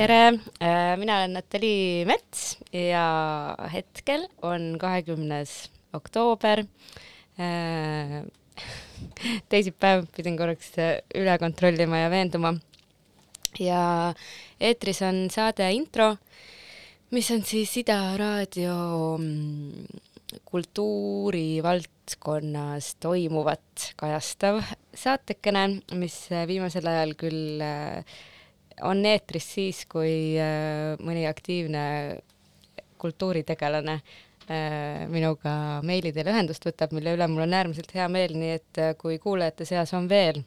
tere, mina olen Natali Mets ja hetkel on kahekümnes oktoober. teisipäev, pidin korraks üle kontrollima ja veenduma. ja eetris on saade Intro, mis on siis Ida Raadio kultuurivaldkonnas toimuvat kajastav saatekene, mis viimasel ajal küll on eetris siis, kui äh, mõni aktiivne kultuuritegelane äh, minuga meili teel ühendust võtab, mille üle mul on äärmiselt hea meel, nii et äh, kui kuulajate seas on veel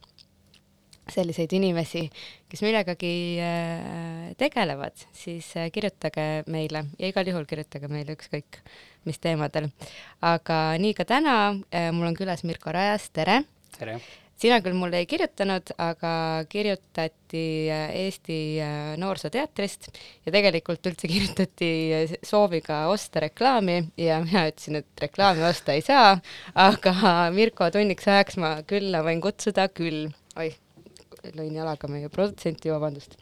selliseid inimesi, kes millegagi tegelevad, siis kirjutage meile ja igal juhul kirjutage meile ükskõik mis teemadel. aga nii ka täna, mul on külas Mirko Rajas, tere! tere! Sina küll mulle ei kirjutanud, aga kirjutati äh, Eesti äh, Noorsooteatrist ja tegelikult üldse kirjutati äh, sooviga osta reklaami ja mina ütlesin, et reklaami osta ei saa, aga Mirko tunniks ajaks ma külla võin kutsuda küll. oih, lõin jalaga meie produtsenti, vabandust.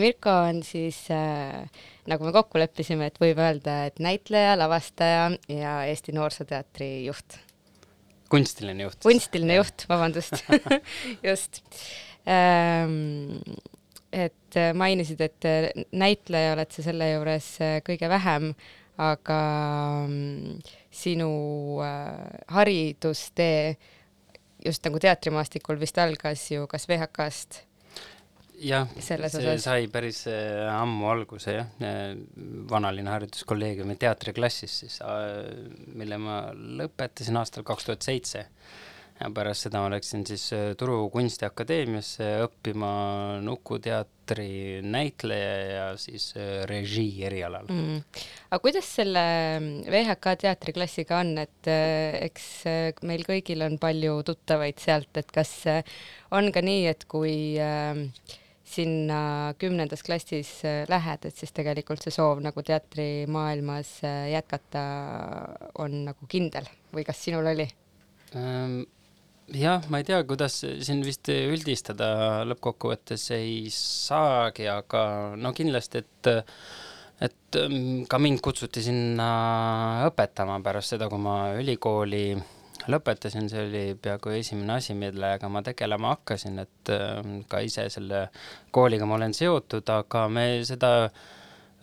Mirko on siis äh, nagu me kokku leppisime, et võib öelda, et näitleja, lavastaja ja Eesti Noorsooteatri juht kunstiline juht. kunstiline juht, vabandust just ähm,. et äh, mainisid, et äh, näitleja oled sa selle juures äh, kõige vähem, aga ähm, sinu haridustee just nagu teatrimaastikul vist algas ju kas VHK-st jah, see sai päris äh, ammu alguse jah, äh, vanalinna hariduskolleegiumi teatriklassis siis, äh, mille ma lõpetasin aastal kaks tuhat seitse. ja pärast seda ma läksin siis Turu Kunstiakadeemiasse õppima nukuteatri näitleja ja siis režii erialal. Mm.. aga kuidas selle VHK teatriklassiga on, et eks meil kõigil on palju tuttavaid sealt, et kas on ka nii, et kui äh, sinna kümnendas klassis äh, lähed, et siis tegelikult see soov nagu teatrimaailmas äh, jätkata on nagu kindel või kas sinul oli ähm,? jah, ma ei tea, kuidas siin vist üldistada lõppkokkuvõttes ei saagi, aga no kindlasti, et et ähm, ka mind kutsuti sinna õpetama pärast seda, kui ma ülikooli lõpetasin, see oli peaaegu esimene asi, millega ma tegelema hakkasin, et äh, ka ise selle kooliga ma olen seotud, aga me seda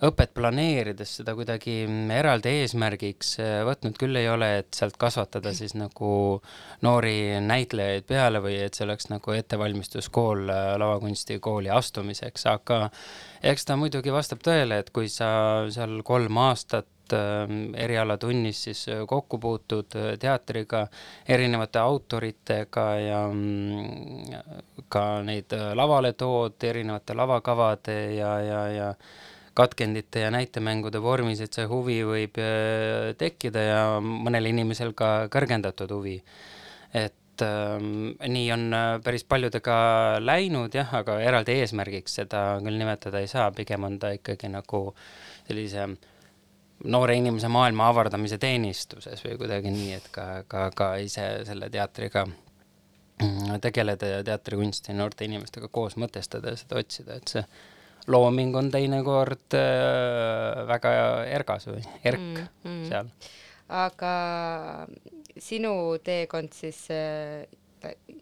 õpet planeerides seda kuidagi eraldi eesmärgiks äh, võtnud küll ei ole, et sealt kasvatada siis nagu noori näitlejaid peale või et see oleks nagu ettevalmistuskool äh, lavakunstikooli astumiseks, aga eks ta muidugi vastab tõele, et kui sa seal kolm aastat Ähm, erialatunnis siis äh, kokku puutud äh, teatriga, erinevate autoritega ja mm, ka neid äh, lavale tood, erinevate lavakavade ja, ja, ja katkendite ja näitemängude vormis, et see huvi võib tekkida ja mõnel inimesel ka kõrgendatud huvi. et ähm, nii on päris paljudega läinud jah, aga eraldi eesmärgiks seda küll nimetada ei saa, pigem on ta ikkagi nagu sellise äh, noore inimese maailma avardamise teenistuses või kuidagi nii, et ka, ka, ka ise selle teatriga mm, tegeleda ja teatrikunsti noorte inimestega koos mõtestada ja seda otsida, et see looming on teinekord äh, väga ergas või erk mm, mm. seal. aga sinu teekond siis äh,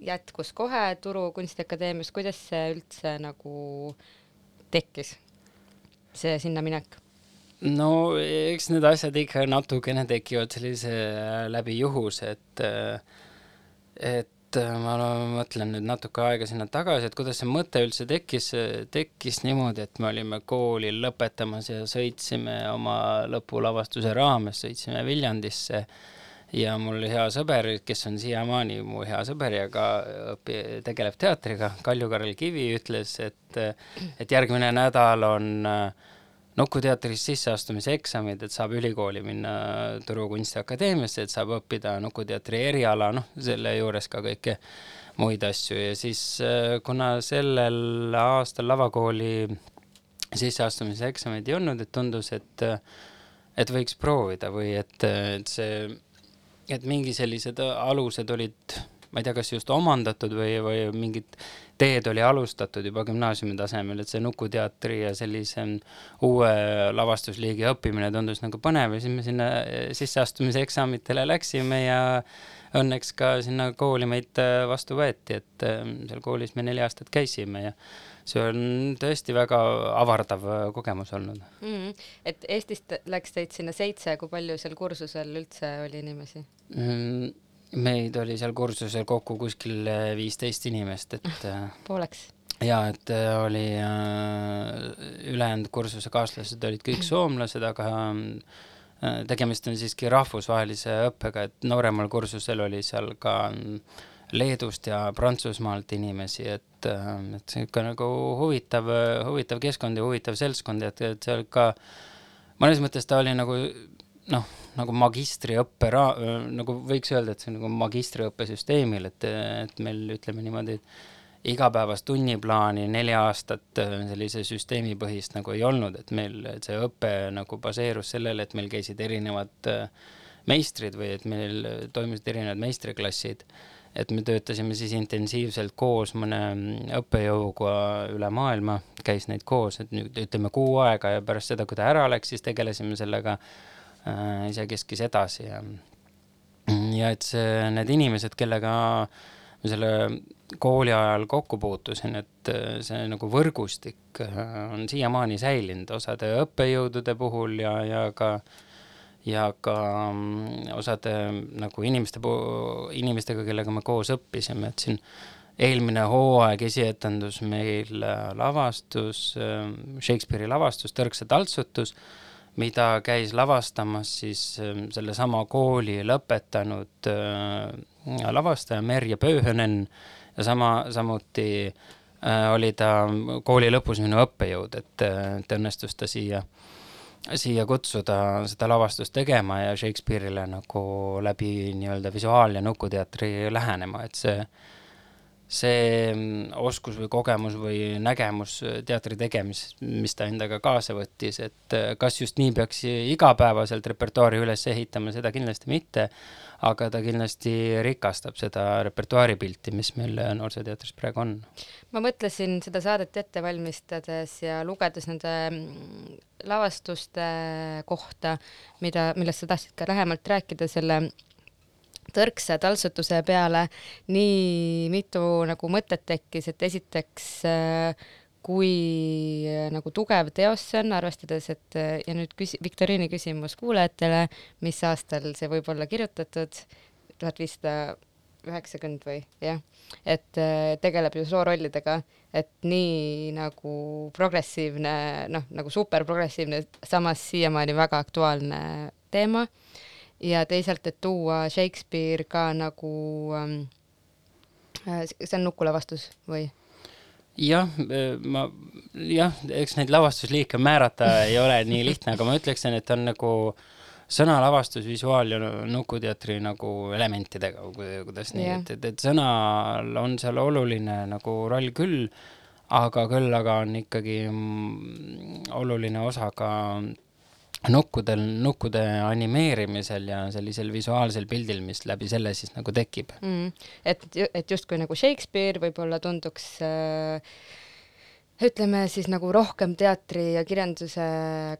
jätkus kohe Turu Kunstiakadeemias, kuidas see üldse nagu tekkis, see sinna minek? No eks need asjad ikka natukene tekivad sellise äh, läbi juhuse, et, äh, et äh, ma mõtlen nüüd natuke aega sinna tagasi, et kuidas see mõte üldse tekkis, tekkis niimoodi, et me olime kooli lõpetamas ja sõitsime oma lõpulavastuse raames, sõitsime Viljandisse. Ja mul hea sõber, kes on siiamaani mu hea sõber ja ka õpi-, tegeleb teatriga, Kalju-Karel Kivi ütles, et, et järgmine nädal on äh, Nukuteatris sisseastumise eksamid, et saab ülikooli minna Turu Kunstiakadeemiasse, et saab õppida Nukuteatri eriala, noh, selle juures ka kõike muid asju. Ja siis äh, kuna sellel aastal lavakooli sisseastumise eksameid ei olnud, et tundus, et et võiks proovida või et, et see, et mingi sellised alused olid ma ei tea, kas just omandatud või, või mingit teed oli alustatud juba gümnaasiumi tasemel, et see Nukuteatri ja sellise uue lavastusliigi õppimine tundus nagu põnev ja siis me sinna sisseastumise eksamitele läksime ja õnneks ka sinna kooli meid vastu võeti, et seal koolis me neli aastat käisime ja see on tõesti väga avardav kogemus olnud mm. -hmm. et Eestist läks teid sinna seitse, kui palju seal kursusel üldse oli inimesi mm,? Meid oli seal kursusel kokku kuskil viisteist inimest, et äh, pooleks? jaa, et äh, oli äh, ülejäänud kursuse kaaslased olid kõik soomlased, aga tegemist on siiski rahvusvahelise õppega, et nooremal kursusel oli seal ka Leedust ja Prantsusmaalt inimesi, et, et see ikka nagu huvitav, huvitav keskkond ja huvitav seltskond, et, et seal ka mõnes mõttes ta oli nagu noh, nagu magistriõppe ra-, nagu võiks öelda, et see on nagu magistriõppesüsteemil, et, et meil ütleme niimoodi, et igapäevast tunniplaani neli aastat sellise süsteemipõhist nagu ei olnud, et meil et see õpe nagu baseerus sellele, et meil käisid erinevad meistrid või et meil toimusid erinevad meistriklassid. Et me töötasime siis intensiivselt koos mõne õppejõuga üle maailma, käis neid koos, et nüüd ütleme kuu aega ja pärast seda, kui ta ära läks, siis tegelesime sellega äh, isekeskis edasi ja ja et see, need inimesed, kellega ma selle kooli ajal kokku puutusin, et äh, see nagu võrgustik äh, on siiamaani säilinud osade õppejõudude puhul ja, ja ka ja ka mm, osade nagu inimeste, inimestega, kellega me koos õppisime, et siin eelmine hooaeg esietendus meil lavastus, Shakespeare'i lavastus Tõrkse taltsutus, mida käis lavastamas siis ähm, sellesama kooli lõpetanud äh, lavastaja Merje Pööhönen ja sama, samuti oli ta kooli lõpus minu õppejõud, et, et õnnestus ta siia äh, siia kutsuda seda lavastust tegema ja Shakespeare'ile nagu läbi nii-öelda visuaal- ja nukuteatri lähenema, et see, see oskus või kogemus või nägemus teatri tegemisest, mis ta endaga kaasa võttis, et kas just nii peaks igapäevaselt repertuaari üles ehitama, seda kindlasti mitte, aga ta kindlasti rikastab seda repertuaaripilti, mis meil Noorsooteatris praegu on. ma mõtlesin seda saadet ette valmistades ja lugedes nende lavastuste kohta, mida, millest sa tahtsid ka lähemalt rääkida, selle tõrksa taltsutuse peale. Nii mitu nagu mõtet tekkis, et esiteks äh, kui äh, nagu tugev teos see on, arvestades, et äh, ja nüüd küsi-, viktoriini küsimus kuulajatele, mis aastal see võib olla kirjutatud, tuhat viissada üheksakümmend või? Jah, et tegeleb ju soorollidega, et nii nagu progressiivne, noh, nagu super progressiivne, samas siiamaani väga aktuaalne teema ja teisalt, et tuua Shakespeare ka nagu ähm,, see on Nukula vastus või? jah, ma, jah, eks neid lavastusliike määrata ei ole nii lihtne, aga ma ütleksin, et on nagu sõnalavastus, visuaal ja nukuteatri nagu elementidega, kuidas nii yeah., et, et, et sõnal on seal oluline nagu roll küll, aga küll aga on ikkagi mm, oluline osa ka nukkudel, nukkude animeerimisel ja sellisel visuaalsel pildil, mis läbi selle siis nagu tekib mm.. et, et justkui nagu Shakespeare võib-olla tunduks äh, ütleme siis nagu rohkem teatri ja kirjanduse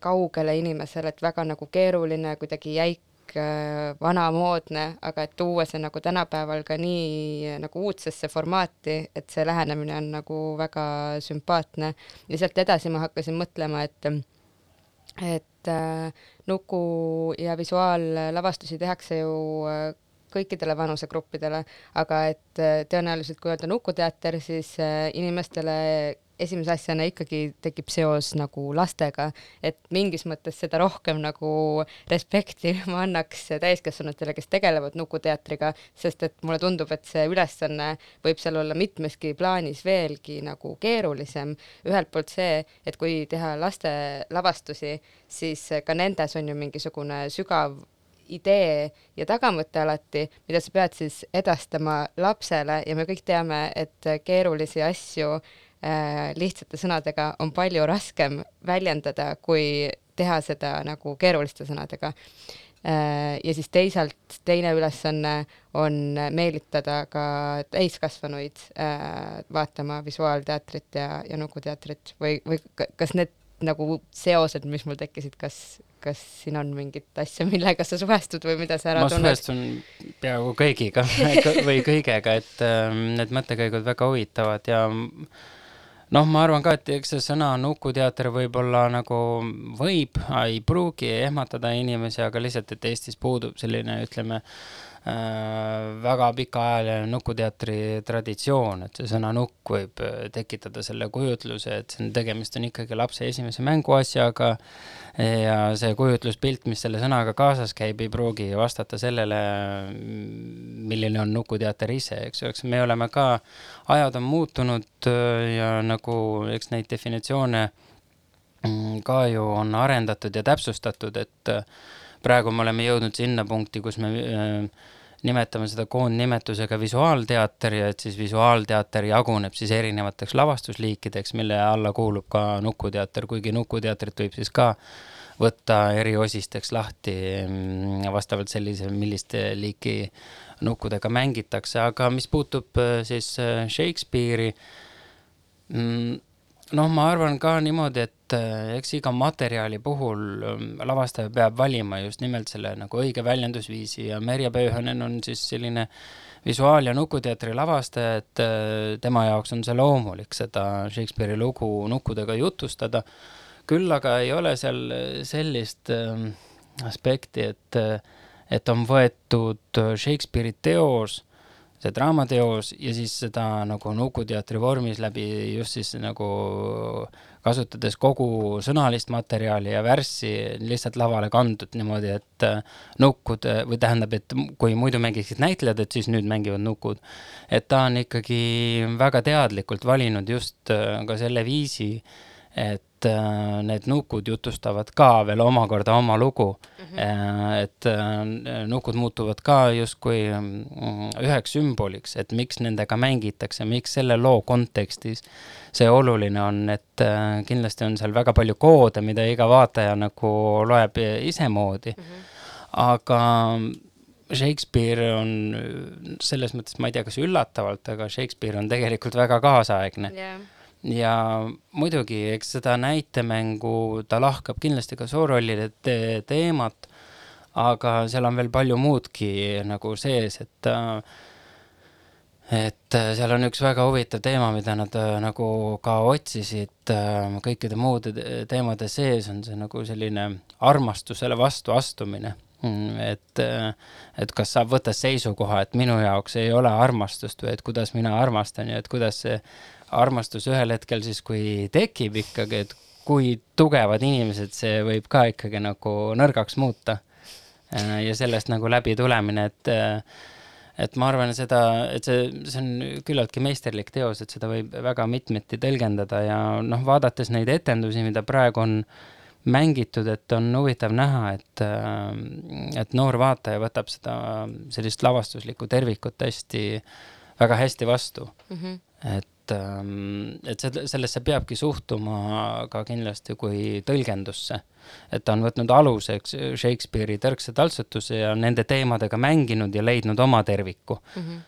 kaugele inimesele, et väga nagu keeruline, kuidagi jäik äh, vanamoodne, aga et tuua see nagu tänapäeval ka nii nagu uudsesse formaati, et see lähenemine on nagu väga sümpaatne. ja sealt edasi ma hakkasin mõtlema, et et äh, nuku- ja visuaallavastusi tehakse ju äh, kõikidele vanusegruppidele, aga et äh, tõenäoliselt kui öelda Nukuteater, siis inimestele esimese asjana ikkagi tekib seos nagu lastega, et mingis mõttes seda rohkem nagu respekti ma annaks täiskasvanutele, kes tegelevad Nukuteatriga, sest et mulle tundub, et see ülesanne võib seal olla mitmeski plaanis veelgi nagu keerulisem. ühelt poolt see, et kui teha laste lavastusi, siis ka nendes on ju mingisugune sügav idee ja tagamõte alati, mida sa pead siis edastama lapsele ja me kõik teame, et keerulisi asju Äh, lihtsate sõnadega on palju raskem väljendada, kui teha seda nagu keeruliste sõnadega. ja siis teisalt teine ülesanne on meelitada ka täiskasvanuid vaatama visuaalteatrit ja, ja nukuteatrit või, või kas need nagu seosed, mis mul tekkisid, kas, kas siin on mingit asja, millega sa suhestud või mida sa ära ma tunned? ma suhestun peaaegu kõigiga või kõigega, et ähm, need mõttekäigud väga huvitavad ja noh, ma arvan ka, et eks see sõna nukuteater võib-olla nagu võib, ei pruugi ehmatada inimesi, aga lihtsalt, et Eestis puudub selline, ütleme väga pikaajaline nukuteatri traditsioon, et see sõna nukk võib äh, tekitada selle kujutluse, et see on, tegemist on ikkagi lapse esimese mänguasjaga. Ja see kujutluspilt, mis selle sõnaga kaasas käib, ei pruugi vastata sellele, milline on nukuteater ise, eks. Ju, eks me oleme ka, ajad on muutunud äh, ja nagu eks neid definitsioone mm, ka ju on arendatud ja täpsustatud, et praegu me oleme jõudnud sinna punkti, kus me äh, nimetame seda koondnimetusega visuaalteater ja et siis visuaalteater jaguneb siis erinevateks lavastusliikideks, mille alla kuulub ka nukuteater, kuigi nukuteatrit võib siis ka võtta eri osisteks lahti mm, vastavalt sellise, milliste liiki nukkudega mängitakse, aga mis puutub äh, siis äh, Shakespeare'i, mm, noh, ma arvan ka niimoodi, et äh, eks iga materjali puhul ähm, lavastaja peab valima just nimelt selle nagu õige väljendusviisi ja Merje Pööhanen on siis selline visuaal- ja nukuteatri lavastaja, et äh, tema jaoks on see loomulik seda Shakespeare'i lugu nukkudega jutustada. küll aga ei ole seal sellist ähm, aspekti, et, et on võetud Shakespeare'i teos see draamateos ja siis seda nagu Nukuteatri vormis läbi just siis nagu kasutades kogu sõnalist materjali ja värssi lihtsalt lavale kandud niimoodi, et äh, nukud või tähendab, et kui muidu mängiksid näitlejad, et siis nüüd mängivad nukud. et ta on ikkagi väga teadlikult valinud just äh, ka selle viisi, et äh, need nukud jutustavad ka veel omakorda oma lugu mm. -hmm. et äh, nukud muutuvad ka justkui mm, üheks sümboliks, et miks nendega mängitakse, miks selle loo kontekstis see oluline on, et kindlasti on seal väga palju koode, mida iga vaataja nagu loeb isemoodi mm. -hmm. aga Shakespeare on selles mõttes, ma ei tea, kas üllatavalt, aga Shakespeare on tegelikult väga kaasaegne yeah ja muidugi, eks seda näitemängu, ta lahkab kindlasti ka soorollide te teemat, aga seal on veel palju muudki nagu sees, et et seal on üks väga huvitav teema, mida nad nagu ka otsisid kõikide muude teemade sees, on see nagu selline armastusele vastuastumine et, et kas saab võtta seisukoha, et minu jaoks ei ole armastust või et kuidas mina armastan ja et kuidas see armastus ühel hetkel siis, kui tekib ikkagi, et kui tugevad inimesed see võib ka ikkagi nagu nõrgaks muuta. Äh, ja sellest nagu läbitulemine, et, äh, et ma arvan seda, et see, see on küllaltki meisterlik teos, et seda võib väga mitmeti tõlgendada ja noh, vaadates neid etendusi, mida praegu on mängitud, et on huvitav näha, et, äh, et noor vaataja võtab seda sellist lavastuslikku tervikut hästi, väga hästi vastu mm. -hmm. et et, ähm, et selle, sellesse peabki suhtuma ka kindlasti kui tõlgendusse. et ta on võtnud aluseks Shakespeare'i tõrkse taltsutuse ja nende teemadega mänginud ja leidnud oma terviku mm. -hmm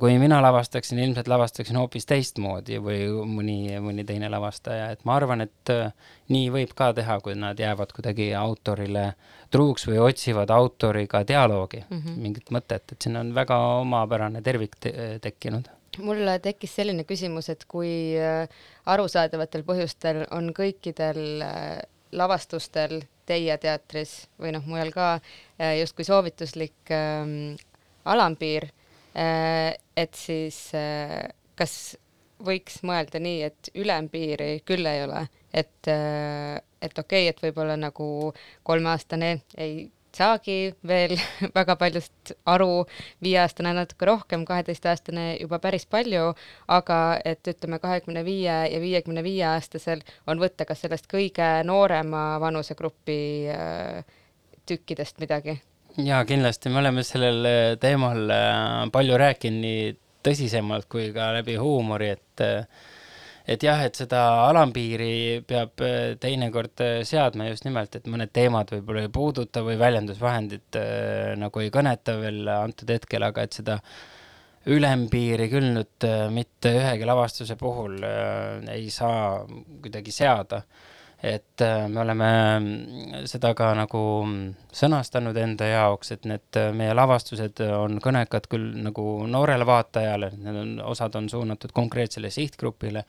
kui mina lavastaksin, ilmselt lavastaksin hoopis teistmoodi või mõni, mõni teine lavastaja, et ma arvan, et äh, nii võib ka teha, kui nad jäävad kuidagi autorile truuks või otsivad autoriga dialoogi mm, -hmm. mingit mõtet, et siin on väga omapärane tervik te tekkinud mul tekkis selline küsimus, et kui äh, arusaadavatel põhjustel on kõikidel äh, lavastustel teie teatris või noh, mujal ka äh, justkui soovituslik ähm, alampiir et siis kas võiks mõelda nii, et ülempiiri küll ei ole, et et okei okay,, et võib-olla nagu kolmeaastane ei saagi veel väga paljust aru, viieaastane natuke rohkem, kaheteistaastane juba päris palju, aga et ütleme, kahekümne viie ja viiekümne viie aastasel on võtta kas sellest kõige noorema vanusegrupi äh, tükkidest midagi? jaa, kindlasti, me oleme sellel äh, teemal äh, palju rääkinud nii tõsisemalt kui ka läbi huumori, et et jah, et seda alampiiri peab äh, teinekord äh, seadma just nimelt, et mõned teemad võib-olla ei puuduta või väljendusvahendid äh, nagu ei kõneta veel antud hetkel, aga et seda ülempiiri küll nüüd äh, mitte ühegi lavastuse puhul äh, ei saa kuidagi seada. Et äh, me oleme mm, seda ka nagu sõnastanud enda jaoks, et need meie lavastused on kõnekad küll nagu noorele vaatajale, need on, osad on suunatud konkreetsele sihtgrupile,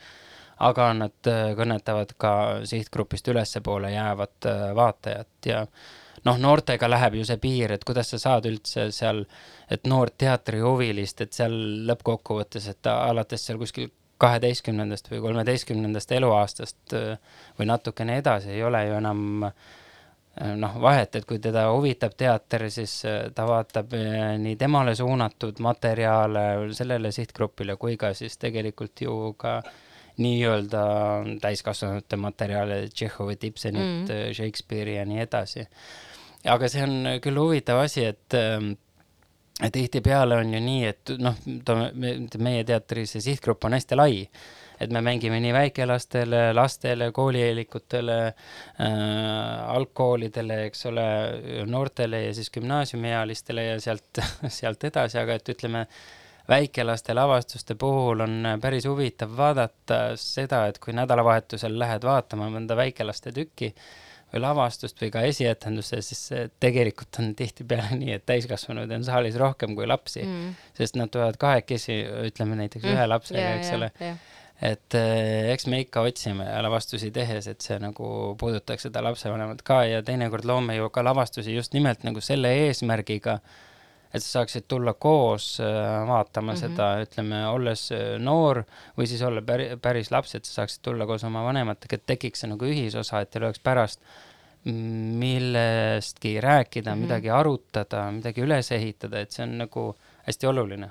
aga nad äh, kõnetavad ka sihtgrupist ülespoole jäävat vaatajat ja noh, noortega läheb ju see piir, et kuidas sa saad üldse seal, et noort teatrihuvilist, et seal lõppkokkuvõttes, et alates seal kuskil kaheteistkümnendast või kolmeteistkümnendast eluaastast äh, või natukene edasi ei ole ju enam äh, noh, vahet, et kui teda huvitab teater, siis äh, ta vaatab nii temale suunatud materjale sellele sihtgrupile kui ka siis tegelikult ju ka nii-öelda täiskasvanute materjale, Tšehhovit, Ibsenit mm., Shakespeare'i ja nii edasi. aga see on küll huvitav asi, et ähm, tihtipeale on ju nii, et noh, meie teatris see sihtgrupp on hästi lai, et me mängime nii väikelastele, lastele, koolieelikutele äh,, algkoolidele, eks ole, noortele ja siis gümnaasiumiealistele ja sealt, sealt edasi, aga et ütleme, väikelaste lavastuste puhul on päris huvitav vaadata seda, et kui nädalavahetusel lähed vaatama mõnda väikelaste tükki, või lavastust või ka esietendusse, siis tegelikult on tihtipeale nii, et täiskasvanuid on saalis rohkem kui lapsi mm., sest nad tulevad kahekesi, ütleme näiteks mm. ühe lapsega yeah,, eks ole yeah,. Yeah. et eh, eks me ikka otsime lavastusi tehes, et see nagu puudutaks seda lapsevanemat ka ja teinekord loome ju ka lavastusi just nimelt nagu selle eesmärgiga, et sa saaksid tulla koos äh, vaatama mm -hmm. seda, ütleme, olles äh, noor või siis olla päri, päris laps, et sa saaksid tulla koos oma vanematega, et tekiks see nagu ühisosa, et teil oleks pärast millestki rääkida mm, -hmm. midagi arutada, midagi üles ehitada, et see on nagu hästi oluline.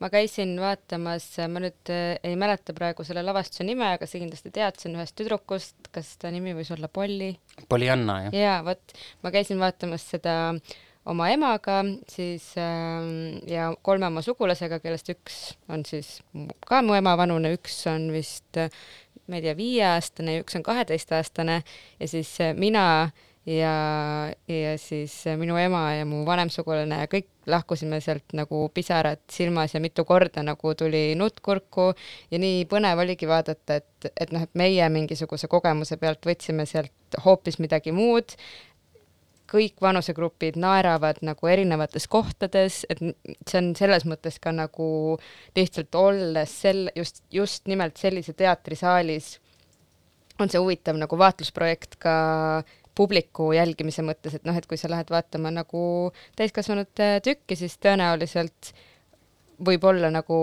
ma käisin vaatamas, ma nüüd äh, ei mäleta praegu selle lavastuse nime, aga sa kindlasti tead, see on ühest tüdrukust, kas ta nimi võis olla Polly? Polyanna, jah. jaa, vot, ma käisin vaatamas seda äh, oma emaga siis äh, ja kolme oma sugulasega, kellest üks on siis ka mu ema vanune, üks on vist ma ei tea, viieaastane ja üks on kaheteistaastane. Ja siis äh, mina ja, ja siis äh, minu ema ja mu vanem sugulane ja kõik lahkusime sealt nagu pisarad silmas ja mitu korda nagu tuli nutt kurku ja nii põnev oligi vaadata, et, et noh, et meie mingisuguse kogemuse pealt võtsime sealt hoopis midagi muud kõik vanusegrupid naeravad nagu erinevates kohtades, et see on selles mõttes ka nagu lihtsalt olles sel-, just, just nimelt sellise teatrisaalis on see huvitav nagu vaatlusprojekt ka publiku jälgimise mõttes, et noh, et kui sa lähed vaatama nagu täiskasvanute tükki, siis tõenäoliselt võib-olla nagu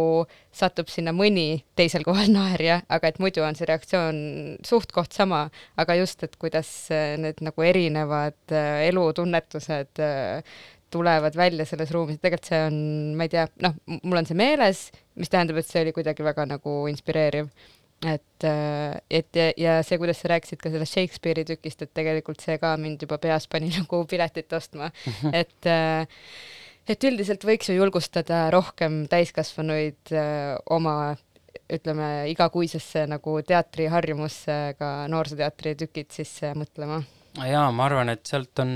satub sinna mõni teisel kohal naerja, aga et muidu on see reaktsioon suht-koht sama, aga just, et kuidas äh, need nagu erinevad äh, elutunnetused äh, tulevad välja selles ruumis, tegelikult see on, ma ei tea, noh, mul on see meeles, mis tähendab, et see oli kuidagi väga nagu inspireeriv. Et, et ja, ja see, kuidas sa rääkisid ka sellest Shakespeare'i tükist, et tegelikult see ka mind juba peas pani nagu piletit ostma, et äh, et üldiselt võiks ju julgustada rohkem täiskasvanuid öö, oma ütleme, igakuisesse nagu teatriharjumusse ka noorsooteatri tükid sisse mõtlema. jaa, ma arvan, et sealt on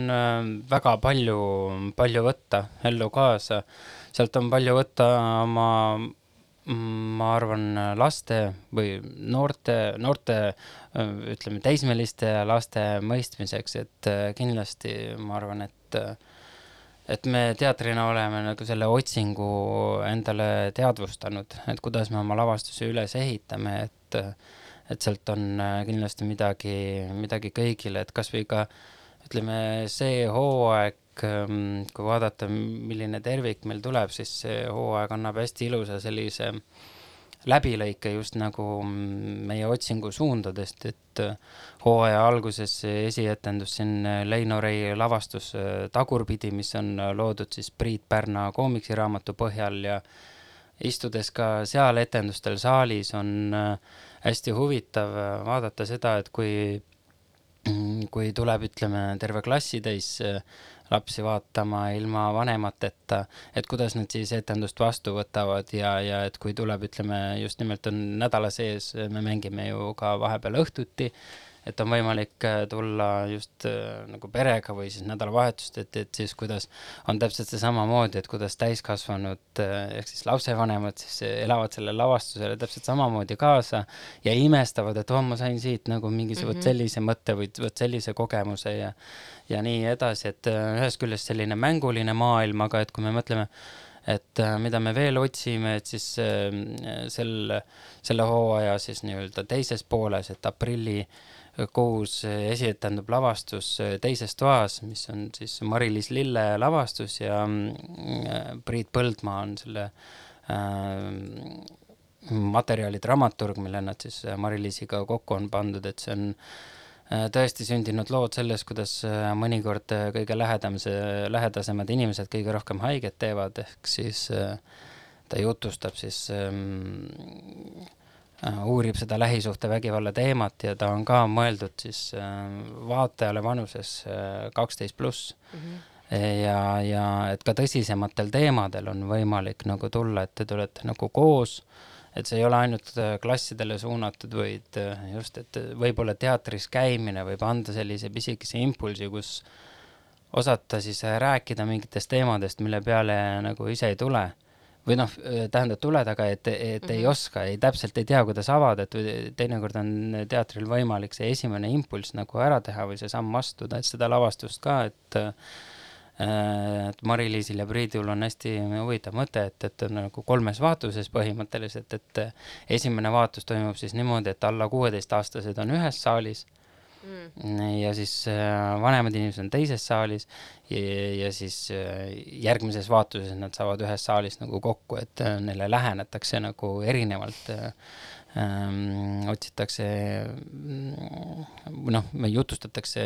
väga palju, palju võtta ellu kaasa. sealt on palju võtta oma, ma arvan, laste või noorte, noorte ütleme, teismeliste laste mõistmiseks, et kindlasti ma arvan, et et me teatrina oleme nagu selle otsingu endale teadvustanud, et kuidas me oma lavastusi üles ehitame, et, et sealt on äh, kindlasti midagi, midagi kõigile, et kasvõi ka ütleme, see hooaeg, ähm, kui vaadata, milline tervik meil tuleb, siis see hooaeg annab hästi ilusa sellise äh, läbilõike just nagu meie otsingu suundadest, et äh, hooaja alguses esietendus siin äh, Leino Rei lavastus äh, Tagurpidi, mis on loodud siis Priit Pärna koomiksiraamatu põhjal ja istudes ka seal etendustel saalis on hästi huvitav vaadata seda, et kui kui tuleb, ütleme, terve klassitäis lapsi vaatama ilma vanemateta, et kuidas nad siis etendust vastu võtavad ja, ja et kui tuleb, ütleme, just nimelt on nädala sees, me mängime ju ka vahepeal õhtuti et on võimalik äh, tulla just äh, nagu perega või siis nädalavahetust, et, et siis kuidas on täpselt see samamoodi, et kuidas täiskasvanud äh, ehk siis lapsevanemad siis elavad sellele lavastusele täpselt samamoodi kaasa ja imestavad, et oh, ma sain siit nagu mingisuguse mm -hmm. sellise mõtte või vot sellise kogemuse ja ja nii edasi, et ühest küljest selline mänguline maailm, aga et kui me mõtleme et mida me veel otsime, et siis sel, selle hooaja siis nii-öelda teises pooles, et aprilli äh, kuus esietendub lavastus Teises toas, mis on siis Mari-Liis Lille lavastus ja mm, Priit Põldmaa on selle äh, materjali dramaturg, mille nad siis Mari-Liisiga kokku on pandud, et see on äh, tõesti sündinud lood sellest, kuidas äh, mõnikord kõige lähedam, see, lähedasemad inimesed kõige rohkem haiget teevad, ehk siis äh, ta jutustab siis ähm, Äh, uurib seda lähisuhtevägivalla teemat ja ta on ka mõeldud siis äh, vaatajale vanuses äh, kaksteist pluss. Mhm. ja, ja et ka tõsisematel teemadel on võimalik nagu tulla, et te tulete nagu koos, et see ei ole ainult klassidele suunatud, vaid just, et võib-olla teatris käimine võib anda sellise pisikese impulsi, kus osata siis rääkida mingitest teemadest, mille peale nagu ise ei tule või noh, tähendab, tule taga, et, et mm -hmm. ei mhm. oska, ei täpselt ei tea, kuidas avada, et teinekord on teatril võimalik see esimene impulss nagu ära teha või see samm astuda, et seda lavastust ka, et et Mari-Liisil ja Priidul on hästi huvitav mõte, et, et on nagu kolmes vaatuses põhimõtteliselt, et esimene vaatus toimub siis niimoodi, et alla kuueteistaastased on ühes saalis mm.. ja siis äh, vanemad inimesed on teises saalis ja, ja siis äh, järgmises vaatuses nad saavad ühes saalis nagu kokku, et äh, neile lähenetakse nagu erinevalt ähm, otsitakse, mm, noh, jutustatakse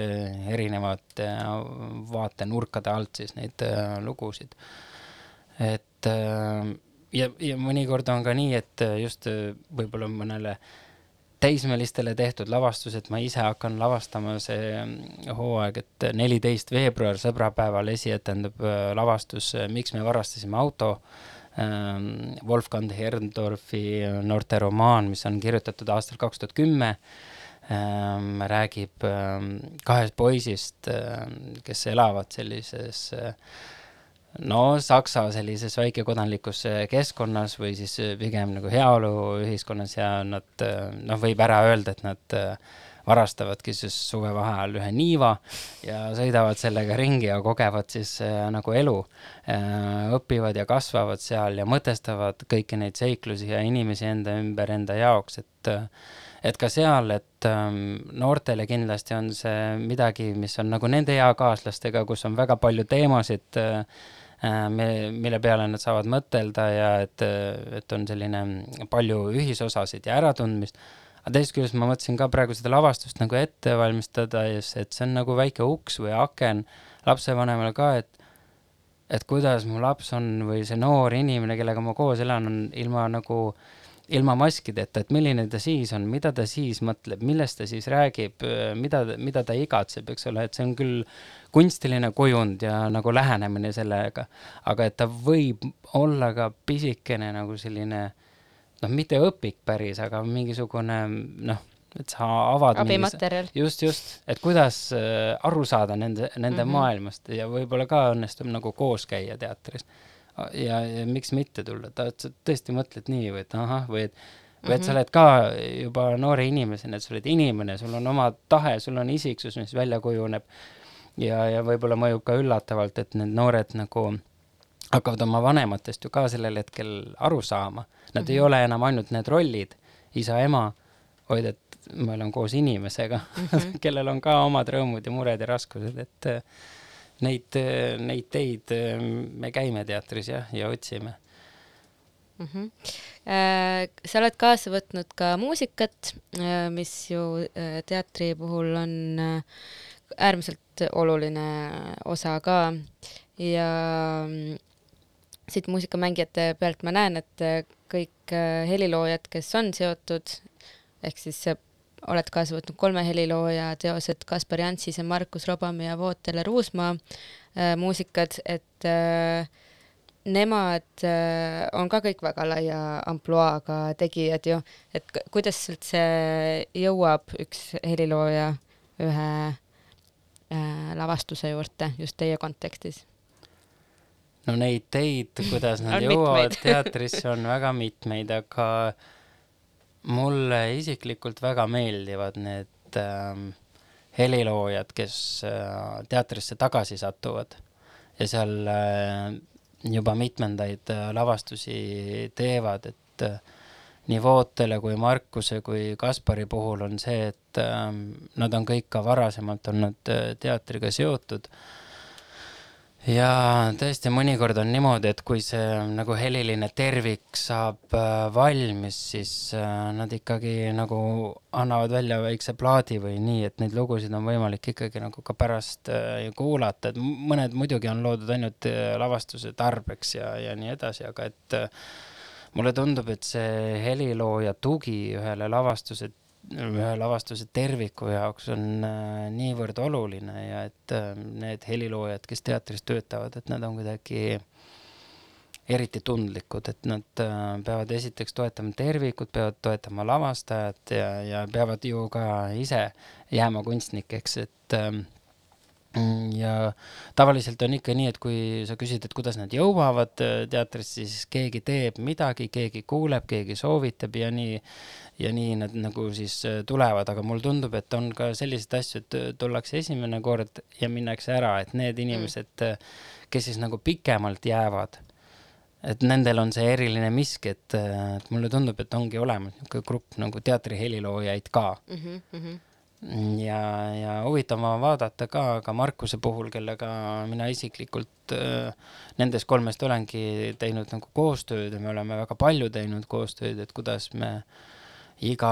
erinevate vaatenurkade alt siis neid äh, lugusid. et äh, ja, ja mõnikord on ka nii, et just võib-olla mõnele äh, täismelistele tehtud lavastused, ma ise hakkan lavastama see mm, hooaeg, et neliteist veebruar, sõbrapäeval esietendub äh, lavastus äh, Miks me varastasime auto. Ähm, Wolfgang Herndorfi noorteromaan, mis on kirjutatud aastal kaks tuhat kümme ähm, räägib ähm, kahest poisist, kes elavad sellises äh, no Saksa sellises väikekodanlikus keskkonnas või siis pigem nagu heaoluühiskonnas ja nad noh, võib ära öelda, et nad varastavadki siis suvevaheajal ühe niiva ja sõidavad sellega ringi ja kogevad siis äh, nagu elu äh,. õpivad ja kasvavad seal ja mõtestavad kõiki neid seiklusi ja inimesi enda ümber enda jaoks, et et ka seal, et ähm, noortele kindlasti on see midagi, mis on nagu nende eakaaslastega, kus on väga palju teemasid äh, Äh, mille peale nad saavad mõtelda ja et, et on selline palju ühisosasid ja äratundmist. aga teisest küljest ma mõtlesin ka praegu seda lavastust nagu ette valmistada, et see on nagu väike uks või aken lapsevanemale ka, et et kuidas mu laps on või see noor inimene, kellega ma koos elan, on ilma nagu ilma maskideta, et milline ta siis on, mida ta siis mõtleb, millest ta siis räägib, mida, mida ta igatseb, eks ole, et see on küll kunstiline kujund ja nagu lähenemine sellega, aga et ta võib olla ka pisikene nagu selline noh, mitte õpik päris, aga mingisugune noh, et sa avad abimaterjal. just, just, et kuidas äh, aru saada nende, nende mm -hmm. maailmast ja võib-olla ka õnnestub nagu koos käia teatris. Ja, ja miks mitte tulla, ta, sa tõesti mõtled nii või et ahah, või et või et sa mhm. oled ka juba noore inimesena, et sa oled inimene, sul on oma tahe, sul on isiksus, mis välja kujuneb ja, ja võib-olla mõjub ka üllatavalt, et need noored nagu hakkavad oma vanematest ju ka sellel hetkel aru saama. Nad mm -hmm. ei mhm. ole enam ainult need rollid, isa-ema, vaid et me oleme koos inimesega mm, -hmm. kellel on ka omad rõõmud ja mured ja raskused, et neid, äh, neid teid äh, me käime teatris jah, ja otsime mm. -hmm. sa oled kaasa võtnud ka muusikat, mis ju teatri puhul on äärmiselt oluline osa ka ja mm, siit muusikamängijate pealt ma näen, et kõik äh, heliloojad, kes on seotud, ehk siis oled kaasa võtnud kolme helilooja teosed Kaspar Janssise, Markus Robami ja Vootele Ruusmaa äh, muusikad, et äh, nemad äh, on ka kõik väga laia ampluaaga tegijad ju, et kuidas üldse jõuab üks helilooja ühe äh, lavastuse juurde just teie kontekstis? no neid teid, kuidas nad jõuavad teatrisse, on väga mitmeid, aga mulle isiklikult väga meeldivad need ähm, heliloojad, kes äh, teatrisse tagasi satuvad. Ja seal äh, juba mitmendaid äh, lavastusi teevad, et äh, nii Vootele kui Markuse kui Kaspari puhul on see, et ähm, nad on kõik ka varasemalt olnud äh, teatriga seotud ja tõesti, mõnikord on niimoodi, et kui see nagu heliline tervik saab äh, valmis, siis äh, nad ikkagi nagu annavad välja väikse plaadi või nii, et neid lugusid on võimalik ikkagi nagu ka pärast äh, kuulata, et mõned muidugi on loodud ainult lavastuse tarbeks ja, ja nii edasi, aga et mulle tundub, et see helilooja tugi ühele lavastuse ühe lavastuse terviku jaoks on äh, niivõrd oluline ja et äh, need heliloojad, kes teatris töötavad, et nad on kuidagi eriti tundlikud, et nad äh, peavad esiteks toetama tervikut, peavad toetama lavastajat ja, ja peavad ju ka ise jääma kunstnikeks, et Mm, ja tavaliselt on ikka nii, et kui sa küsid, et kuidas nad jõuavad äh, teatrisse, siis keegi teeb midagi, keegi kuuleb, keegi soovitab ja nii, ja nii nad nagu siis äh, tulevad, aga mulle tundub, et on ka selliseid asju, et äh, tullakse esimene kord ja minnakse ära, et need inimesed, kes siis nagu pikemalt jäävad, et nendel on see eriline miski, et, et mulle tundub, et ongi olemas niisugune grupp nagu teatriheliloojad ka mm. -hmm. ja, ja huvitav on vaadata ka, ka Markuse puhul, kellega mina isiklikult äh, nendest kolmest olengi teinud nagu koostööd ja me oleme väga palju teinud koostööd, et kuidas me iga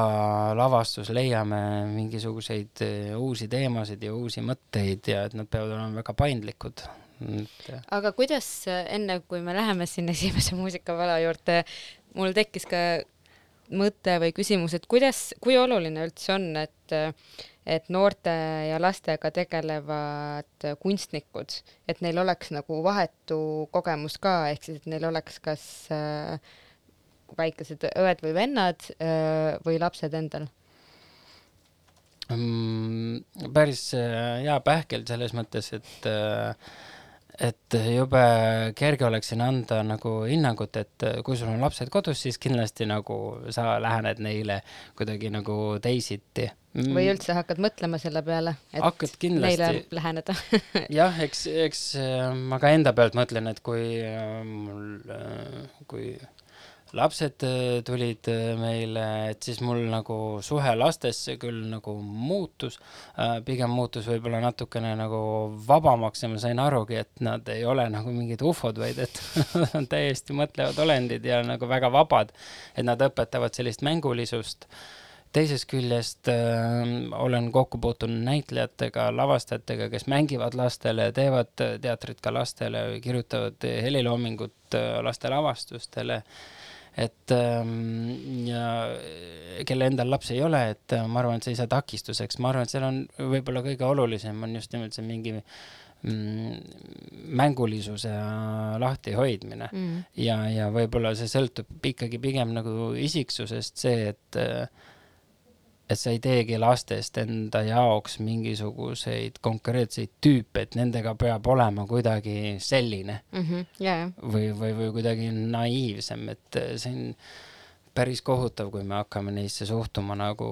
lavastus leiame mingisuguseid äh, uusi teemasid ja uusi mõtteid ja et nad peavad olema väga paindlikud. aga kuidas äh, enne, kui me läheme sinna esimese muusikavala juurde, mul tekkis ka mõte või küsimus, et kuidas, kui oluline üldse on, et et noorte ja lastega tegelevad kunstnikud, et neil oleks nagu vahetu kogemus ka, ehk siis et neil oleks kas äh, väikesed õed või vennad äh, või lapsed endal? Mm, päris äh, hea pähkel selles mõttes, et äh, et jube kerge oleks siin anda nagu hinnangut, et kui sul on lapsed kodus, siis kindlasti nagu sa lähened neile kuidagi nagu teisiti. Mm. või üldse hakkad mõtlema selle peale, et hakkad kindlasti neile läheneda. Jah, eks, eks ma ka enda pealt mõtlen, et kui mul, kui lapsed äh, tulid äh, meile, et siis mul nagu suhe lastesse küll nagu muutus, pigem muutus võib-olla natukene nagu vabamaks ja ma sain arugi, et nad ei ole nagu mingid ufod, vaid et nad on täiesti mõtlevad olendid ja nagu väga vabad, et nad õpetavad sellist mängulisust teisest küljest äh, olen kokku puutunud näitlejatega, lavastajatega, kes mängivad lastele, teevad teatrit ka lastele, kirjutavad heliloomingut äh, laste lavastustele. Et ähm, ja kelle endal lapsi ei ole, et äh, ma arvan, et see ei saa takistuseks, ma arvan, et seal on võib-olla kõige olulisem on just nimelt see mingi mm, mängulisuse lahtihoidmine mm. ja, ja võib-olla see sõltub ikkagi pigem nagu isiksusest, see, et et sa ei teegi lastest enda jaoks mingisuguseid konkreetseid tüüpe, et nendega peab olema kuidagi selline mm. -hmm. ja. või, või, või kuidagi naiivsem, et see on päris kohutav, kui me hakkame neisse suhtuma nagu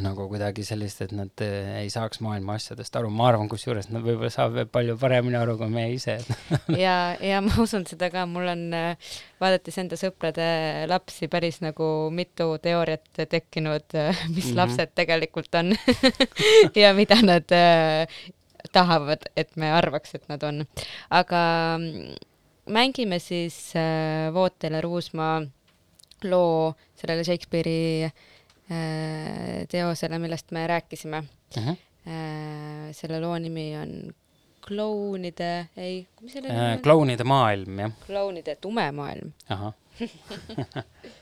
nagu kuidagi sellist, et nad ei saaks maailma asjadest aru, ma arvan, kusjuures nad võib-olla saavad veel palju paremini aru kui meie ise ja, ja ma usun seda ka, mul on vaadates enda sõprade lapsi päris nagu mitu teooriat tekkinud, mis mm -hmm. lapsed tegelikult on ja mida nad äh, tahavad, et me arvaks, et nad on. aga mängime siis äh, Vootele Ruusmaa loo sellele Shakespeare'i teosele, millest me rääkisime uh. -huh. selle loo nimi on klounide, ei, mis selle nimi on? Äh, klounide maailm, jah. klounide tume maailm. ahah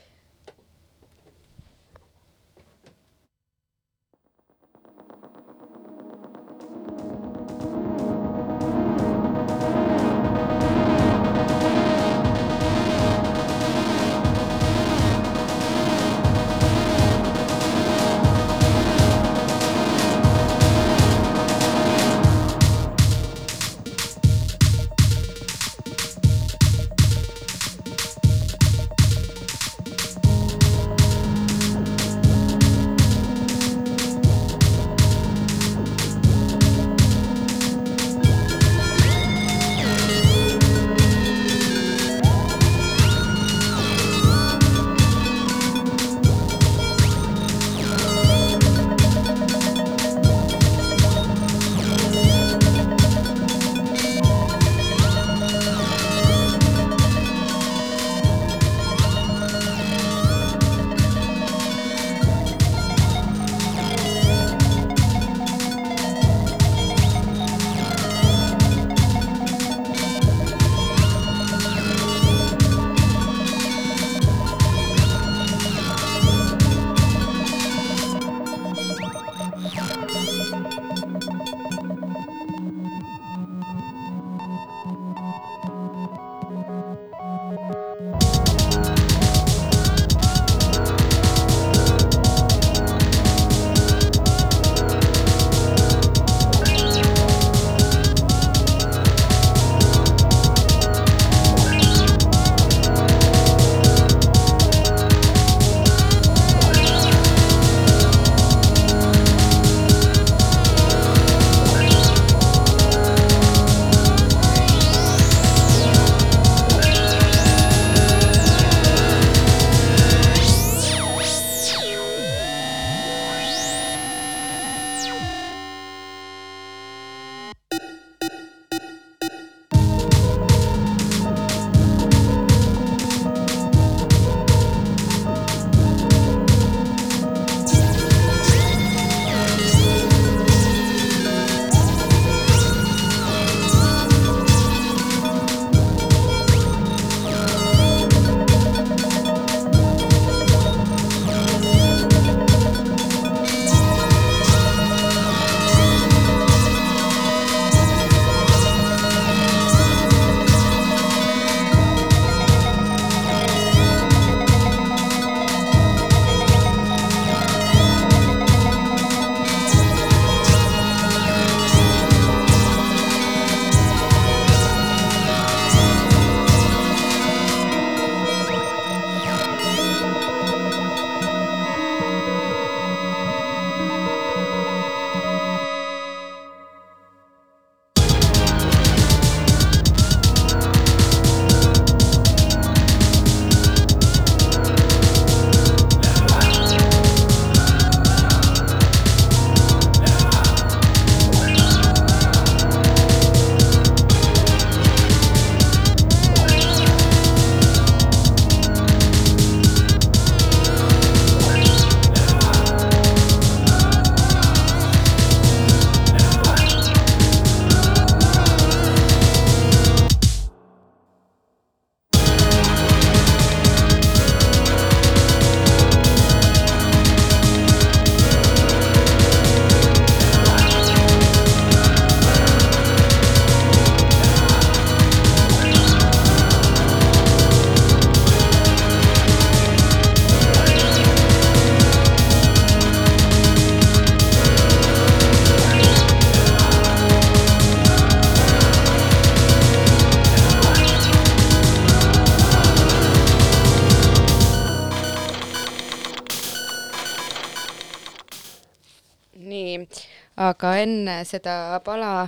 aga enne seda pala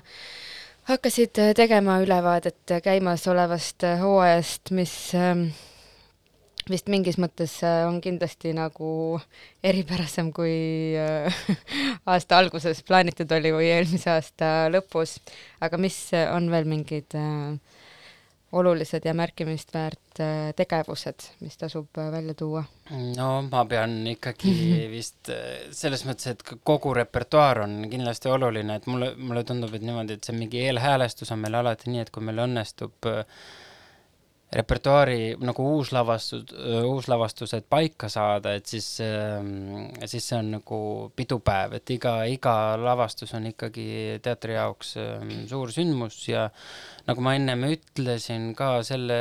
hakkasid tegema ülevaadet käimasolevast hooajast, mis ähm, vist mingis mõttes äh, on kindlasti nagu eripärasem, kui äh, aasta alguses plaanitud oli või eelmise aasta lõpus. aga mis on veel mingid äh, olulised ja märkimist väärt tegevused, mis tasub välja tuua? no ma pean ikkagi vist selles mõttes, et kogu repertuaar on kindlasti oluline, et mulle, mulle tundub, et niimoodi, et see mingi eelhäälestus on meil alati nii, et kui meil õnnestub äh, repertuaari nagu uuslavastus, uuslavastused paika saada, et siis, ähm, siis see on nagu pidupäev, et iga, iga lavastus on ikkagi teatri jaoks ähm, suur sündmus ja nagu ma ennem ütlesin ka selle,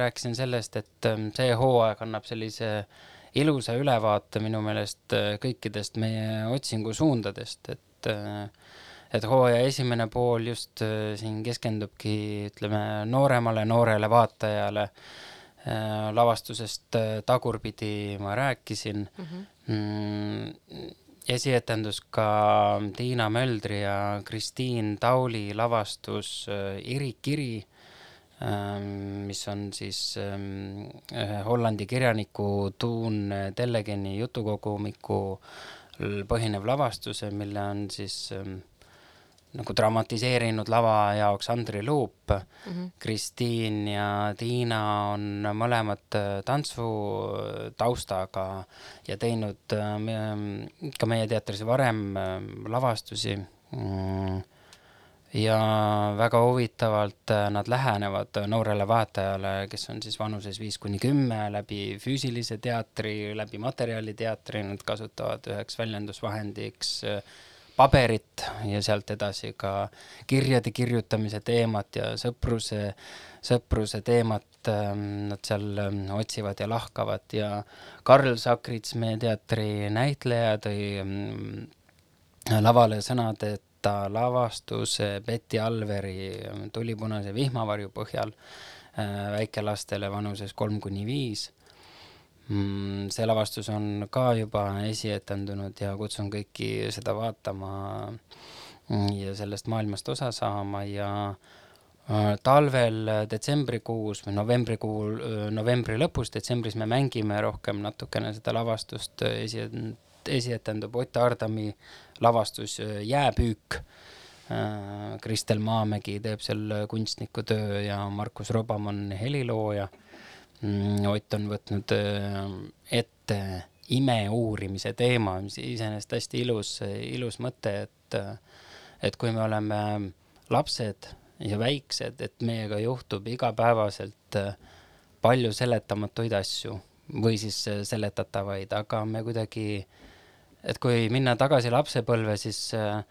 rääkisin sellest, et ähm, see hooaeg annab sellise ilusa ülevaate minu meelest äh, kõikidest meie otsingusuundadest, et äh, et hooaja esimene pool just äh, siin keskendubki, ütleme, nooremale, noorele vaatajale äh,. lavastusest äh, Tagurpidi ma rääkisin mm. -hmm. Mm, esietendus ka Tiina Möldri ja Kristiin Tauli lavastus äh, Irik Kiri ähm, mis on siis ähm, ühe Hollandi kirjaniku Tuun Tellegeni jutukogumiku põhinev lavastus, mille on siis ähm, nagu dramatiseerinud lava jaoks Andri Luup mm. -hmm. Kristiin ja Tiina on mõlemad äh, tantsutaustaga ja teinud äh, ka meie teatris varem äh, lavastusi. Mm. ja väga huvitavalt nad lähenevad noorele vaatajale, kes on siis vanuses viis kuni kümme, läbi füüsilise teatri, läbi materjaliteatri, nad kasutavad üheks väljendusvahendiks äh, paberit ja sealt edasi ka kirjade kirjutamise teemat ja sõpruse, sõpruse teemat ähm, nad seal ähm, otsivad ja lahkavad. Ja Karl Sakrits, meie teatri näitleja, tõi ähm, lavale sõnadeta lavastuse Betty Alveri Tulipunase vihmavarju põhjal äh, väikelastele vanuses kolm kuni viis Mm, see lavastus on ka juba esietendunud ja kutsun kõiki seda vaatama mm, ja sellest maailmast osa saama ja äh, talvel detsembrikuus või novembrikuul, äh, novembri lõpus, detsembris me mängime rohkem natukene seda lavastust, esi, esietendub Ott Aardami lavastus äh, Jääpüük. Kristel Maamägi teeb seal kunstniku töö ja Markus Robam on helilooja Ott on võtnud äh, ette ime uurimise teema, mis iseenesest hästi ilus, ilus mõte, et, et kui me oleme lapsed ja väiksed, et meiega juhtub igapäevaselt äh, palju seletamatuid asju või siis äh, seletatavaid, aga me kuidagi, et kui minna tagasi lapsepõlve, siis äh,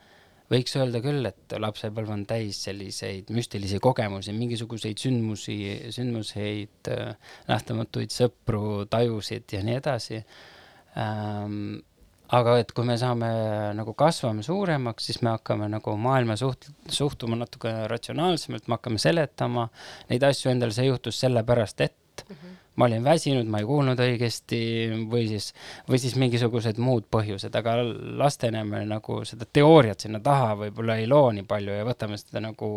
võiks öelda küll, et lapsepõlv on täis selliseid müstilisi kogemusi, mingisuguseid sündmusi, sündmuseid, äh, nähtamatuid sõpru, tajusid ja nii edasi ähm,. aga et kui me saame nagu kasvame suuremaks, siis me hakkame nagu maailma suht-, suhtuma natuke ratsionaalsemalt, me hakkame seletama neid asju endale, see juhtus sellepärast, et mm. -hmm ma olin väsinud, ma ei kuulnud õigesti või siis, või siis mingisugused muud põhjused, aga lastena me nagu seda teooriat sinna taha võib-olla ei loo nii palju ja võtame seda nagu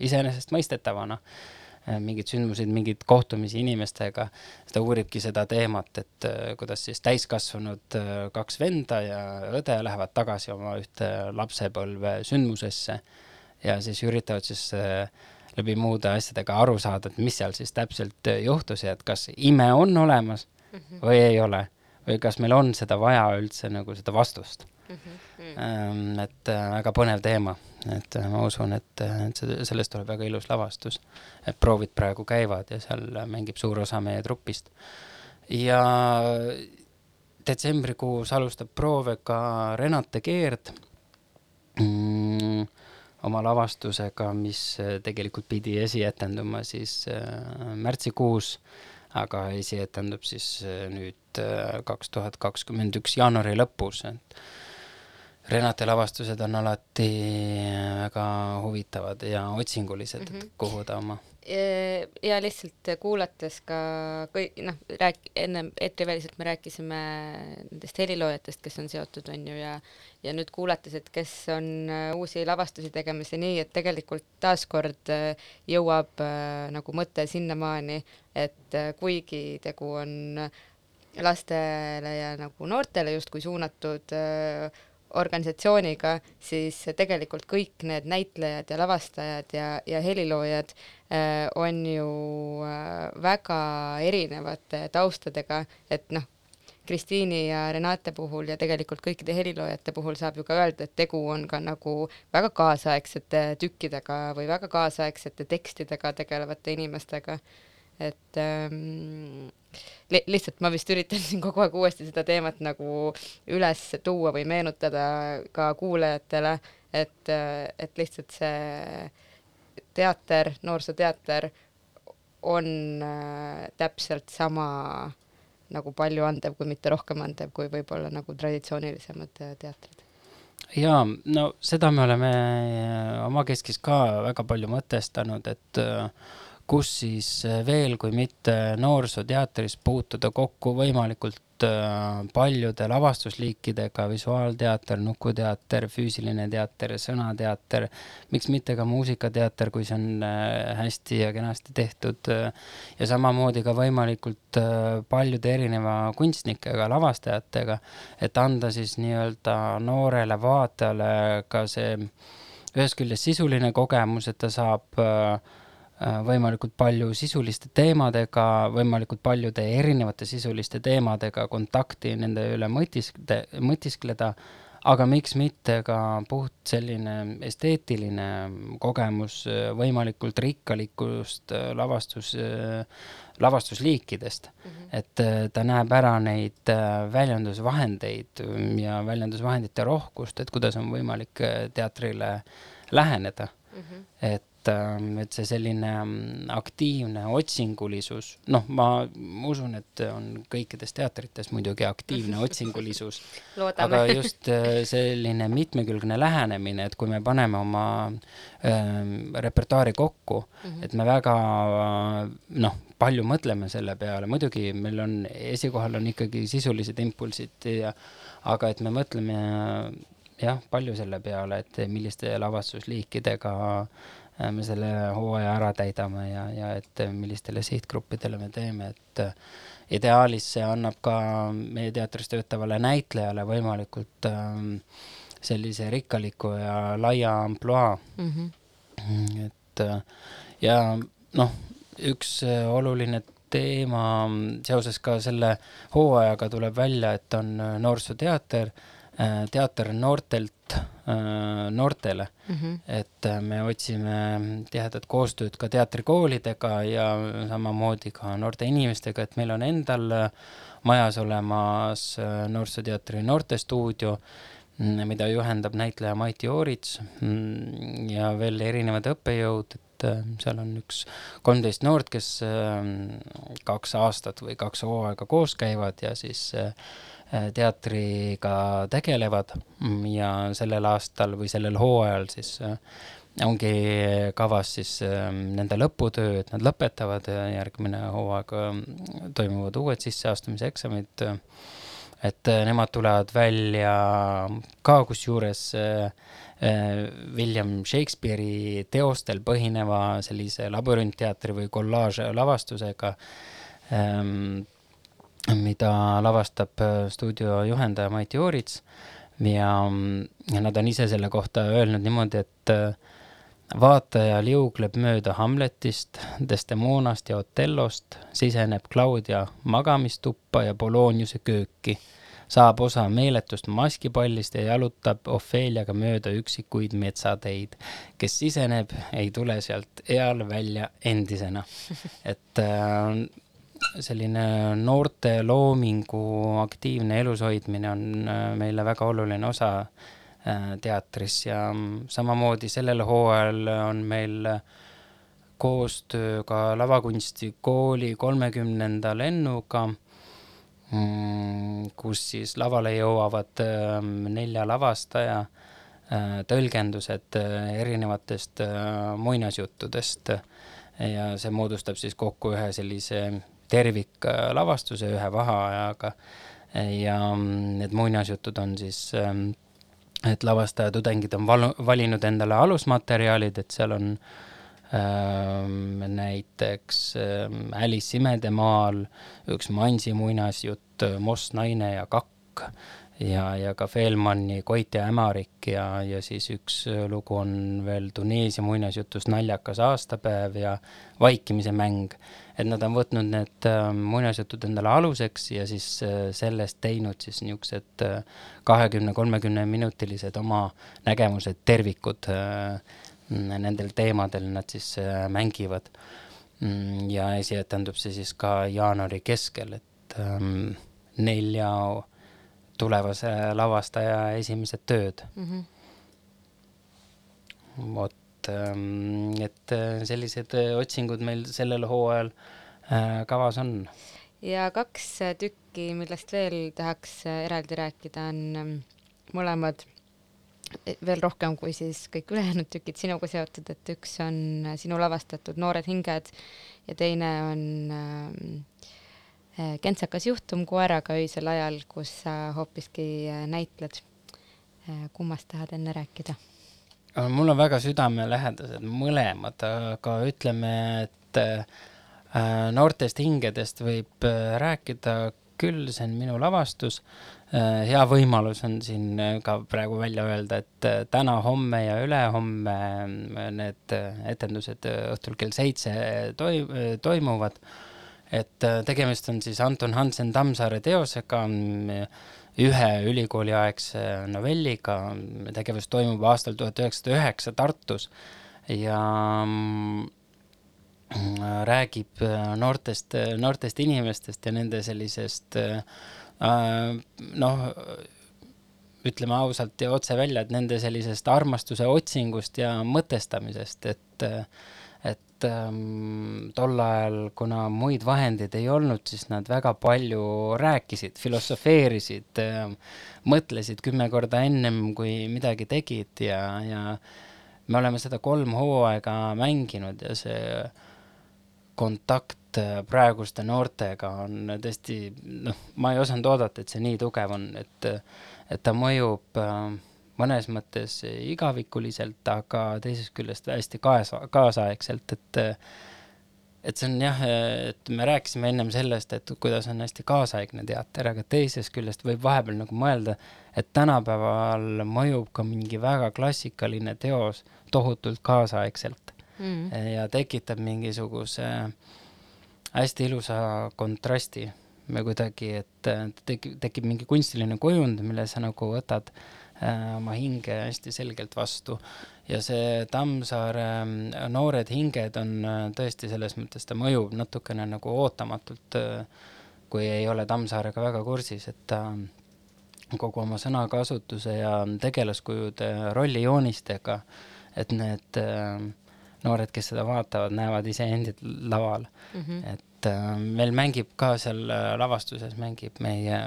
iseenesestmõistetavana. Äh, mingeid sündmuseid, mingeid kohtumisi inimestega, ta uuribki seda teemat, et äh, kuidas siis täiskasvanud äh, kaks venda ja õde lähevad tagasi oma ühte lapsepõlve sündmusesse ja siis üritavad siis äh, läbi muude asjadega aru saada, et mis seal siis täpselt äh, juhtus ja et kas ime on olemas mm -hmm. või ei ole või kas meil on seda vaja üldse nagu seda vastust mm. -hmm. et äh, väga põnev teema, et äh, ma usun, et, et see, sellest tuleb väga ilus lavastus. et proovid praegu käivad ja seal mängib suur osa meie trupist. ja detsembrikuus alustab proove ka Renate Keerd mm, oma lavastusega, mis äh, tegelikult pidi esietenduma siis äh, märtsikuus, aga esietendub siis äh, nüüd kaks tuhat kakskümmend üks jaanuari lõpus, et Renate lavastused on alati väga huvitavad ja otsingulised mm, -hmm. et mhm. kuhu ta oma ja lihtsalt kuulates ka kõik, noh, rääk-, enne eetriväliselt me rääkisime nendest heliloojatest, kes on seotud, on ju, ja ja nüüd kuulates, et kes on äh, uusi lavastusi tegemas ja nii, et tegelikult taaskord äh, jõuab äh, nagu mõte sinnamaani, et kuigi tegu on lastele ja nagu noortele justkui suunatud organisatsiooniga, siis tegelikult kõik need näitlejad ja lavastajad ja, ja heliloojad äh, on ju äh, väga erinevate taustadega, et noh, Kristiini ja Renate puhul ja tegelikult kõikide heliloojate puhul saab ju ka öelda, et tegu on ka nagu väga kaasaegsete tükkidega või väga kaasaegsete tekstidega tegelevate inimestega. et ähm, li lihtsalt ma vist üritan siin kogu aeg uuesti seda teemat nagu üles tuua või meenutada ka kuulajatele, et, et lihtsalt see teater, noorsooteater on äh, täpselt sama nagu palju andev, kui mitte rohkem andev, kui võib-olla nagu traditsioonilisemad äh, teatrid. Jaa, no seda me oleme omakeskis ka väga palju mõtestanud, et äh, kus siis veel, kui mitte noorsooteatris puutuda kokku võimalikult paljude lavastusliikidega, visuaalteater, nukuteater, füüsiline teater, sõnateater, miks mitte ka muusikateater, kui see on eh, hästi ja kenasti tehtud. ja samamoodi ka võimalikult paljude erineva kunstnikega, lavastajatega, et anda siis nii-öelda noorele vaatajale ka see ühest küljest sisuline kogemus, et ta saab äh, Äh, võimalikult palju sisuliste teemadega, võimalikult paljude erinevate sisuliste teemadega kontakti nende üle mõtiskle, mõtiskleda, aga miks mitte ka puht selline esteetiline kogemus äh, võimalikult rikkalikust äh, lavastus, lavastusliikidest mm. -hmm. et ta näeb ära neid väljendusvahendeid ja väljendusvahendite rohkust, et kuidas on võimalik teatrile läheneda mm. -hmm. et et, ähm, et see selline ähm, aktiivne otsingulisus, noh, ma usun, et on kõikides teatrites muidugi aktiivne otsingulisus. Aga just äh, selline mitmekülgne lähenemine, et kui me paneme oma äh, repertuaari kokku mm, -hmm. et me väga noh, palju mõtleme selle peale, muidugi meil on, esikohal on ikkagi sisulised impulsid ja aga et me mõtleme jah, palju selle peale, et milliste lavastusliikidega äh, Äh, me selle hooaja ära täidame ja, ja et äh, millistele sihtgruppidele me teeme, et äh, ideaalis see annab ka meie teatris töötavale näitlejale võimalikult ähm, sellise rikkaliku ja laia ampluaa mm. -hmm. et ja noh, üks oluline teema seoses ka selle hooajaga tuleb välja, et on noorsooteater Äh, teater noortelt äh, noortele mm. -hmm. et äh, me otsime tihedat koostööd ka teatrikoolidega ja samamoodi ka noorte inimestega, et meil on endal majas olemas Noorsooteatri noortestuudio, mm, mida juhendab näitleja Maiti Oorits mm, ja veel erinevad õppejõud, et seal on üks kolmteist noort, kes kaks aastat või kaks hooaega koos käivad ja siis äh, Äh, teatriga tegelevad ja sellel aastal või sellel hooajal siis äh, ongi kavas siis ähm, nende lõputöö, et nad lõpetavad ja järgmine hooaeg ähm, toimuvad uued sisseastumise eksamid. et äh, nemad tulevad välja ka kusjuures William Shakespeare'i teostel põhineva sellise labürintteatri või kollaaž lavastusega ähm, mida lavastab äh, stuudio juhendaja Mati Oorits ja, ja nad on ise selle kohta öelnud niimoodi, et äh, vaataja liugleb mööda Hamletist, Desdemonast ja Otellost, siseneb Claudia magamistuppa ja Poloniuse kööki, saab osa meeletust maskipallist ja jalutab Ofeliaga mööda üksikuid metsateid. kes siseneb, ei tule sealt eal välja endisena. et äh, selline noorte loomingu aktiivne elushoidmine on äh, meile väga oluline osa äh, teatris ja mm, samamoodi sellel hooajal on meil koostöö ka lavakunstikooli kolmekümnenda lennuga, mm, kus siis lavale jõuavad ähm, nelja lavastaja äh, tõlgendused erinevatest muinasjuttudest. Ja see moodustab siis kokku ühe sellise terviklavastuse ühe vaheajaga. ja mm, need muinasjutud on siis, ähm, et lavastaja tudengid on valu, valinud endale alusmaterjalid, et seal on ähm, näiteks ähm, Alice imedemaal, üks Mansi muinasjutt, Moss naine ja kakk ja, ja ka Feelmanni Koit ja Ämarik ja, ja siis üks lugu on veel Tuneesia muinasjutus Naljakas aastapäev ja Vaikimise mäng. Et nad on võtnud need äh, muinasjutud endale aluseks ja siis äh, sellest teinud siis niisugused kahekümne, kolmekümne minutilised oma nägemused, tervikud äh, nendel teemadel nad siis äh, mängivad. Mm, ja esietendub see siis ka jaanuari keskel, et ähm, nelja tulevase lavastaja esimesed tööd mm. -hmm. vot, ähm, et äh, sellised äh, otsingud meil sellel hooajal äh, kavas on. ja kaks tükki, millest veel tahaks eraldi rääkida, on ähm, mõlemad veel rohkem kui siis kõik ülejäänud tükid sinuga seotud, et üks on sinu lavastatud Noored hinged ja teine on äh, Äh, kentsakas juhtum koeraga öisel ajal, kus sa hoopiski näitled. Kummast tahad enne rääkida? Mul on väga südamelähedased mõlemad, aga ütleme, et noortest hingedest võib rääkida küll, see on minu lavastus. hea võimalus on siin ka praegu välja öelda, et täna, homme ja ülehomme need etendused õhtul kell seitse toimuvad et äh, tegemist on siis Anton Hansen Tammsaare teosega, ühe ülikooliaegse novelliga, tegevus toimub aastal tuhat üheksasada üheksa Tartus ja mm, räägib äh, noortest, noortest inimestest ja nende sellisest äh, noh, ütleme ausalt ja otse välja, et nende sellisest armastuse otsingust ja mõtestamisest, et et ähm, tol ajal, kuna muid vahendeid ei olnud, siis nad väga palju rääkisid, filosofeerisid äh,, mõtlesid kümme korda ennem, kui midagi tegid ja, ja me oleme seda kolm hooaega mänginud ja see kontakt äh, praeguste noortega on tõesti, noh, ma ei osanud oodata, et see nii tugev on, et, et ta mõjub äh, mõnes mõttes igavikuliselt, aga teisest küljest hästi kaasa, kaasaegselt, et et see on jah, et me rääkisime ennem sellest, et kuidas on hästi kaasaegne teater, aga teisest küljest võib vahepeal nagu mõelda, et tänapäeval mõjub ka mingi väga klassikaline teos tohutult kaasaegselt mm. ja tekitab mingisuguse hästi ilusa kontrasti või kuidagi, et tekib, tekib mingi kunstiline kujund, mille sa nagu võtad äh, oma hinge hästi selgelt vastu. ja see Tammsaare äh, Noored hinged on äh, tõesti selles mõttes, ta mõjub natukene nagu ootamatult, kui ei ole Tammsaarega väga kursis, et ta kogu oma sõnakasutuse ja tegelaskujude rollijoonistega, et need noored, kes seda vaatavad, näevad iseendid laval mm. -hmm. et äh, meil mängib ka seal lavastuses, mängib meie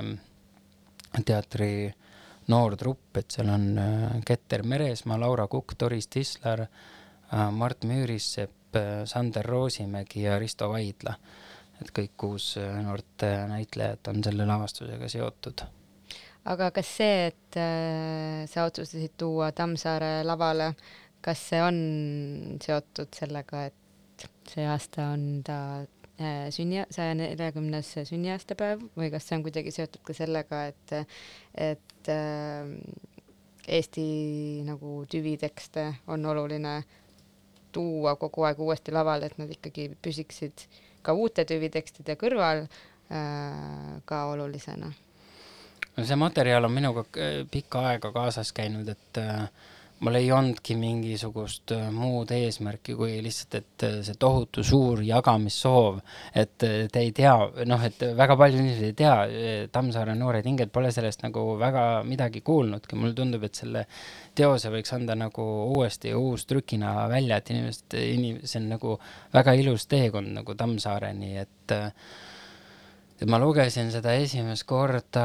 teatri äh, noor trupp, et seal on äh, Keter Meresmaa, Laura Kukk, Doris Tislar, äh, Mart Müürissepp, äh, Sander Roosimägi ja Risto Vaidla. et kõik kuus noort näitlejat on selle lavastusega seotud. aga kas see, et sa otsustasid tuua Tammsaare lavale, kas see on seotud sellega, et see aasta on ta sünni, saja neljakümnes sünniaastapäev või kas see on kuidagi seotud ka sellega, et, et äh, Eesti nagu tüvitekste on oluline tuua kogu aeg uuesti lavale, et nad ikkagi püsiksid ka uute tüvitekstide kõrval äh, ka olulisena? no see materjal on minuga pikka aega kaasas käinud, et äh, mul ei olnudki mingisugust äh, muud eesmärki kui lihtsalt, et äh, see tohutu suur jagamissoov, et äh, te ei tea, noh, et väga paljud inimesed ei tea, Tammsaare Noored hinged pole sellest nagu väga midagi kuulnudki, mulle tundub, et selle teose võiks anda nagu uuesti uustrükina välja, et inimesed, inim-, see on nagu väga ilus teekond nagu Tammsaareni, et et ma lugesin seda esimest korda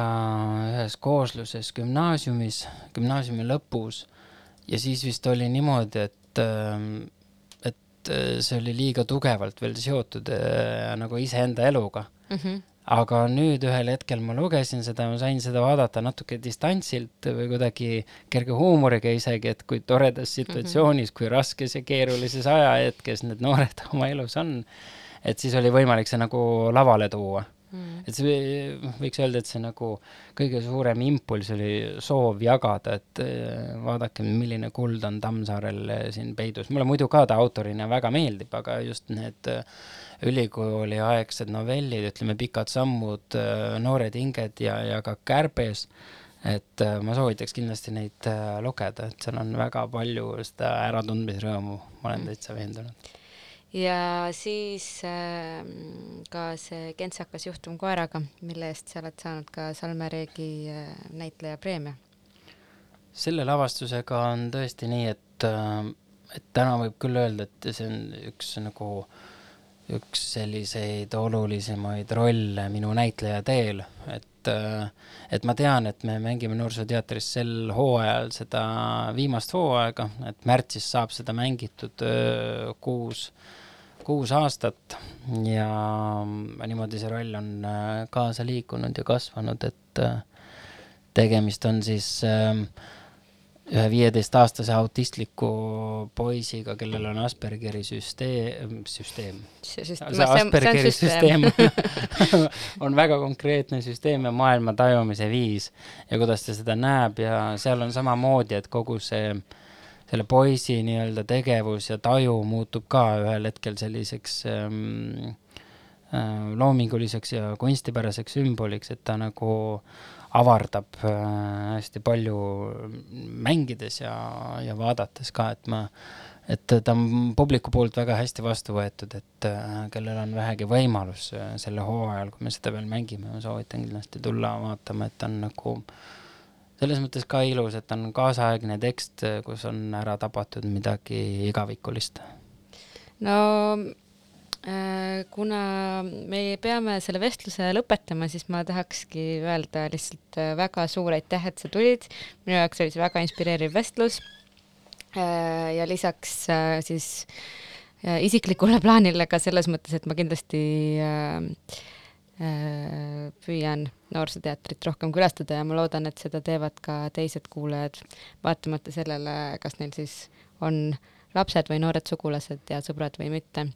ühes koosluses gümnaasiumis, gümnaasiumi lõpus ja siis vist oli niimoodi, et, ähm, et et see oli liiga tugevalt veel seotud äh, nagu iseenda eluga mm. -hmm aga nüüd ühel hetkel ma lugesin seda, ma sain seda vaadata natuke distantsilt või kuidagi kerge huumoriga isegi, et kui toredas situatsioonis mm, -hmm. kui raskes ja keerulises ajahetkes need noored oma elus on, et siis oli võimalik see nagu lavale tuua mm.. et see, võiks öelda, et see nagu kõige suurem impulss oli soov jagada, et eh, vaadake, milline kuld on Tammsaarel eh, siin peidus. mulle muidu ka ta autorina väga meeldib, aga just need eh, ülikooliaegsed novellid, ütleme Pikad sammud, Noored hinged ja, ja ka Kärbes, et ma soovitaks kindlasti neid lugeda, et seal on väga palju seda äratundmisrõõmu, ma olen mm. täitsa veendunud ja siis äh, ka see Kentsakas juhtum koeraga, mille eest sa oled saanud ka Salme Reegi äh, näitleja preemia. selle lavastusega on tõesti nii, et äh,, et täna võib küll öelda, et see on üks nagu, üks selliseid olulisemaid rolle minu näitleja teel, et äh, et ma tean, et me mängime Noorsooteatris sel hooajal seda viimast hooaega, et märtsis saab seda mängitud öö, äh, kuus aastat ja niimoodi see roll on äh, kaasa liikunud ja kasvanud, et äh, tegemist on siis äh, ühe viieteistaastase autistliku poisiga, kellel on Aspergeri süsteem, süsteem. Aspergeri süsteem on väga konkreetne süsteem ja maailma tajumise viis ja kuidas ta seda näeb ja seal on samamoodi, et kogu see äh, selle poisi nii-öelda tegevus ja taju muutub ka ühel hetkel selliseks ähm, äh, loominguliseks ja kunstipäraseks sümboliks, et ta nagu avardab äh, hästi palju mängides ja, ja vaadates ka, et ma, et ta on publiku poolt väga hästi vastu võetud, et äh, kellel on vähegi võimalus selle hooajal, kui me seda veel mängime, ma soovitan kindlasti tulla vaatama, et ta on nagu äh, selles mõttes ka ilus, et on kaasaegne tekst, kus on ära tabatud midagi igavikulist. no äh, kuna me peame selle vestluse lõpetama, siis ma tahakski öelda lihtsalt äh, väga suur aitäh, et sa tulid. minu jaoks oli see väga inspireeriv vestlus. Äh, ja lisaks siis isiklikule plaanile ka selles mõttes, et ma kindlasti äh, püüan Noorsooteatrit rohkem külastada ja ma loodan, et seda teevad ka teised kuulajad, vaatamata sellele, kas neil siis on lapsed või noored sugulased ja sõbrad või mitte.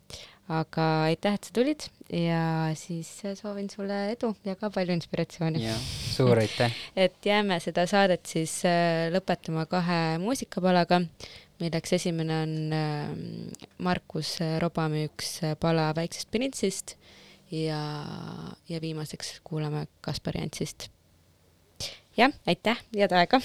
aga aitäh, et sa tulid ja siis soovin sulle edu ja ka palju inspiratsiooni. suur aitäh et jääme seda saadet siis äh, lõpetama kahe muusikapalaga, milleks esimene on äh, Markus Robami üks pala Väiksest printsist ja, ja viimaseks kuulame Kaspar Jantsist. jah, aitäh, head aega!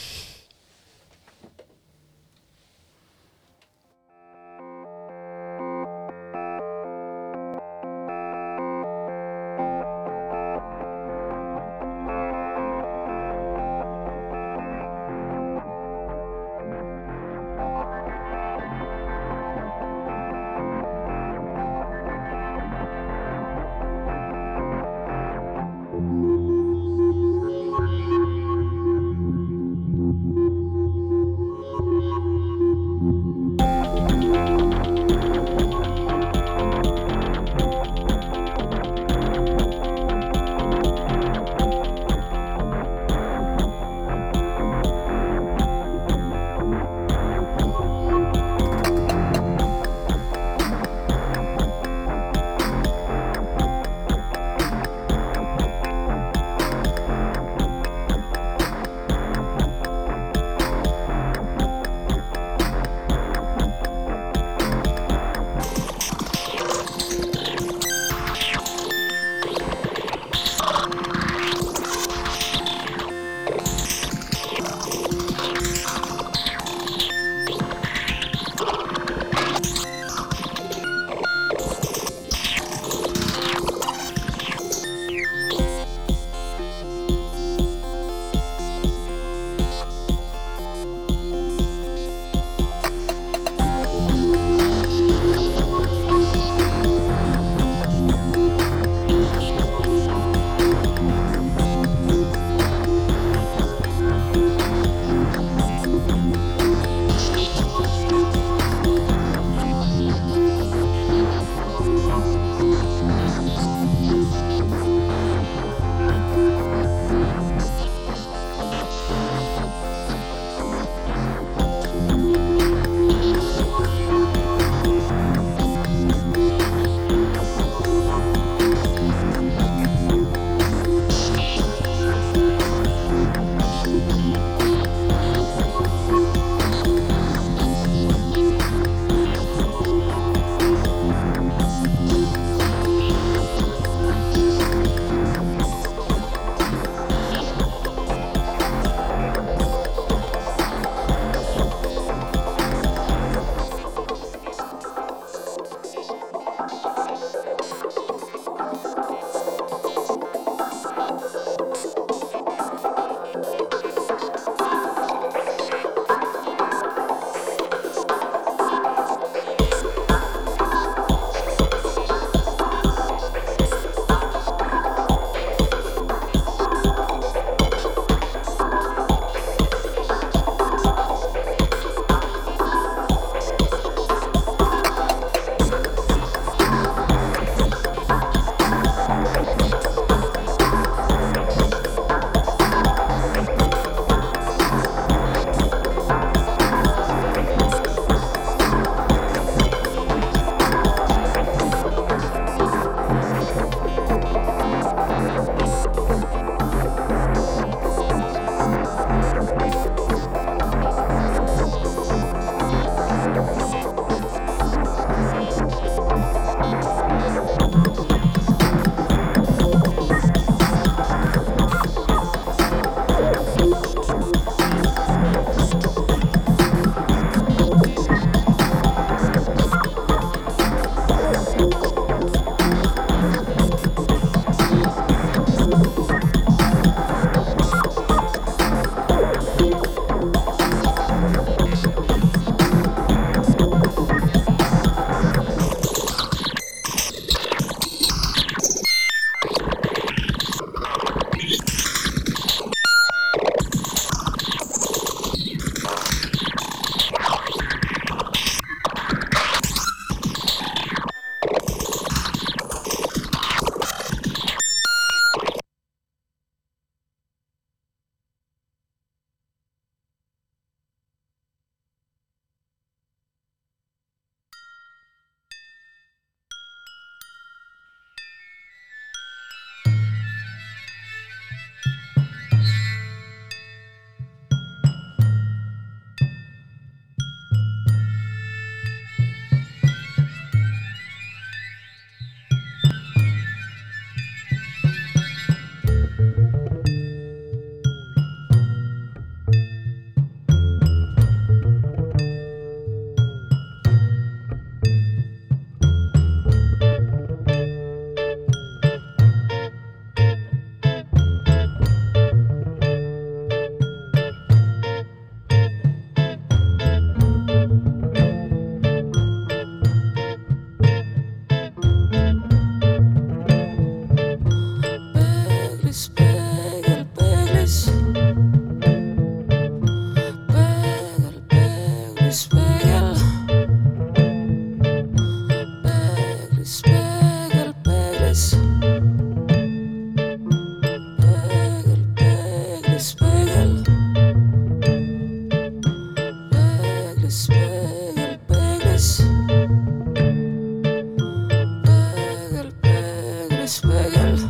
Spiegeln.